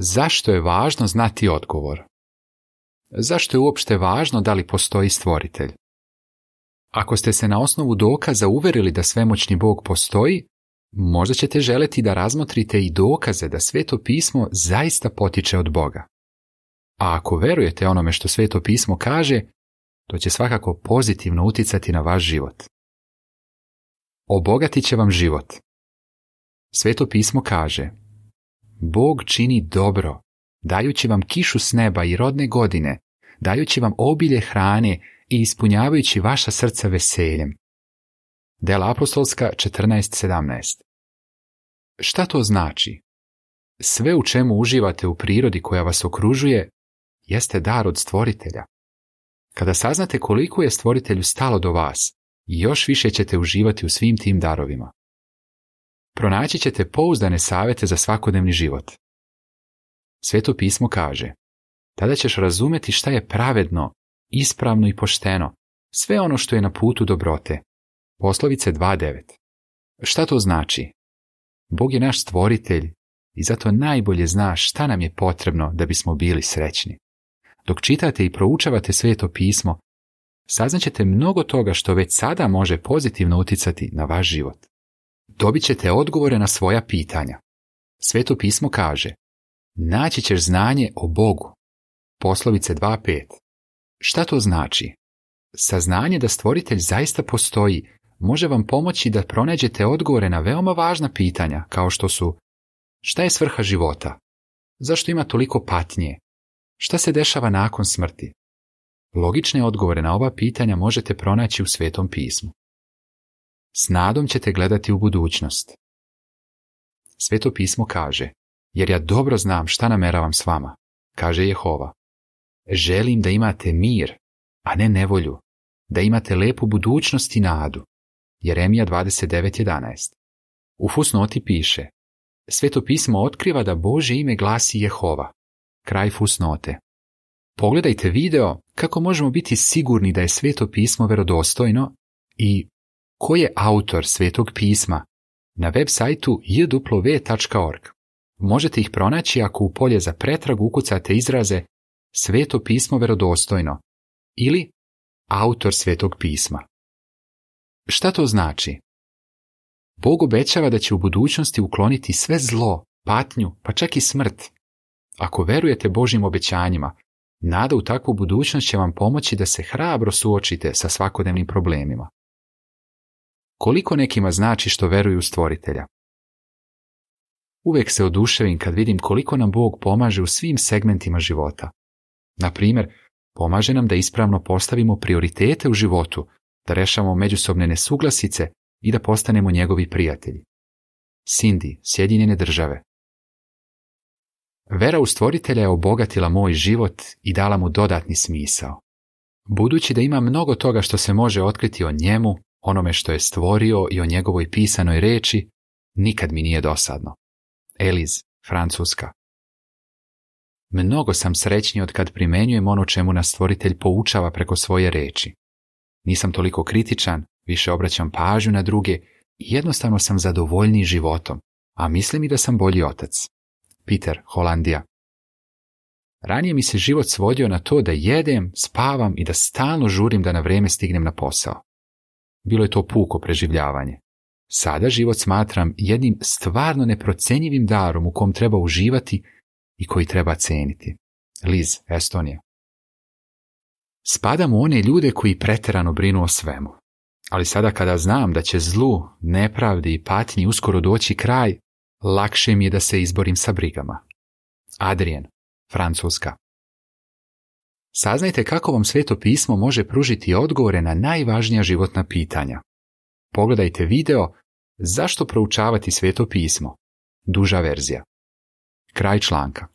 Zašto je važno znati odgovor? Zašto je uopšte važno da li postoji stvoritelj? Ako ste se na osnovu dokaza uverili da svemoćni Bog postoji, možda ćete želiti da razmotrite i dokaze da sveto pismo zaista potiče od Boga. A ako verujete onome što sveto pismo kaže, to će svakako pozitivno uticati na vaš život. Obogati će vam život. Sveto pismo kaže Bog čini dobro, dajući vam kišu s neba i rodne godine, dajući vam obilje hrane i ispunjavajući vaša srca veseljem. Dela apostolska 14.17 Šta to znači? Sve u čemu uživate u prirodi koja vas okružuje, jeste dar od stvoritelja. Kada saznate koliko je stvoritelju stalo do vas, još više ćete uživati u svim tim darovima. Pronaći ćete pouzdane savjete za svakodnevni život. Sveto pismo kaže, tada ćeš razumeti šta je pravedno, ispravno i pošteno, sve ono što je na putu dobrote. Poslovice 2.9. Šta to znači? Bog je naš stvoritelj i zato najbolje zna šta nam je potrebno da bismo bili srećni. Dok čitate i proučavate sveto pismo, saznaćete mnogo toga što već sada može pozitivno uticati na vaš život dobit ćete odgovore na svoja pitanja. Sveto pismo kaže, naći ćeš znanje o Bogu. Poslovice 2.5. Šta to znači? Saznanje da stvoritelj zaista postoji može vam pomoći da pronađete odgovore na veoma važna pitanja kao što su šta je svrha života? Zašto ima toliko patnje? Šta se dešava nakon smrti? Logične odgovore na ova pitanja možete pronaći u Svetom pismu. S nadom ćete gledati u budućnost. Sveto pismo kaže, jer ja dobro znam šta nameravam s vama, kaže Jehova. Želim da imate mir, a ne nevolju, da imate lepu budućnost i nadu. Jeremija 29.11 U fusnoti piše, Sveto pismo otkriva da Bože ime glasi Jehova. Kraj fusnote. Pogledajte video kako možemo biti sigurni da je sveto pismo verodostojno i Ko je autor Svetog pisma? Na web sajtu jw.org. Možete ih pronaći ako u polje za pretrag ukucate izraze Sveto pismo verodostojno ili autor Svetog pisma. Šta to znači? Bog obećava da će u budućnosti ukloniti sve zlo, patnju, pa čak i smrt. Ako verujete Božim obećanjima, nada u takvu budućnost će vam pomoći da se hrabro suočite sa svakodnevnim problemima koliko nekima znači što veruju u stvoritelja. Uvijek se oduševim kad vidim koliko nam Bog pomaže u svim segmentima života. Na primjer, pomaže nam da ispravno postavimo prioritete u životu, da rešamo međusobne nesuglasice i da postanemo njegovi prijatelji. Sindi, Sjedinjene države. Vera u stvoritelja je obogatila moj život i dala mu dodatni smisao. Budući da ima mnogo toga što se može otkriti o njemu, onome što je stvorio i o njegovoj pisanoj reči, nikad mi nije dosadno. Eliz, Francuska. Mnogo sam srećniji od kad primenjujem ono čemu nas stvoritelj poučava preko svoje reči. Nisam toliko kritičan, više obraćam pažnju na druge i jednostavno sam zadovoljniji životom, a mislim i da sam bolji otac. Peter, Holandija. Ranije mi se život svodio na to da jedem, spavam i da stalno žurim da na vrijeme stignem na posao bilo je to puko preživljavanje. Sada život smatram jednim stvarno neprocenjivim darom u kom treba uživati i koji treba ceniti. Liz, Estonija. Spadam u one ljude koji preterano brinu o svemu. Ali sada kada znam da će zlu, nepravdi i patnji uskoro doći kraj, lakše mi je da se izborim sa brigama. Adrien, Francuska. Saznajte kako vam sveto pismo može pružiti odgovore na najvažnija životna pitanja. Pogledajte video Zašto proučavati sveto pismo? Duža verzija. Kraj članka.